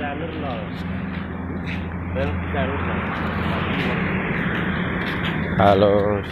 jalur loh jalur jalur Halo,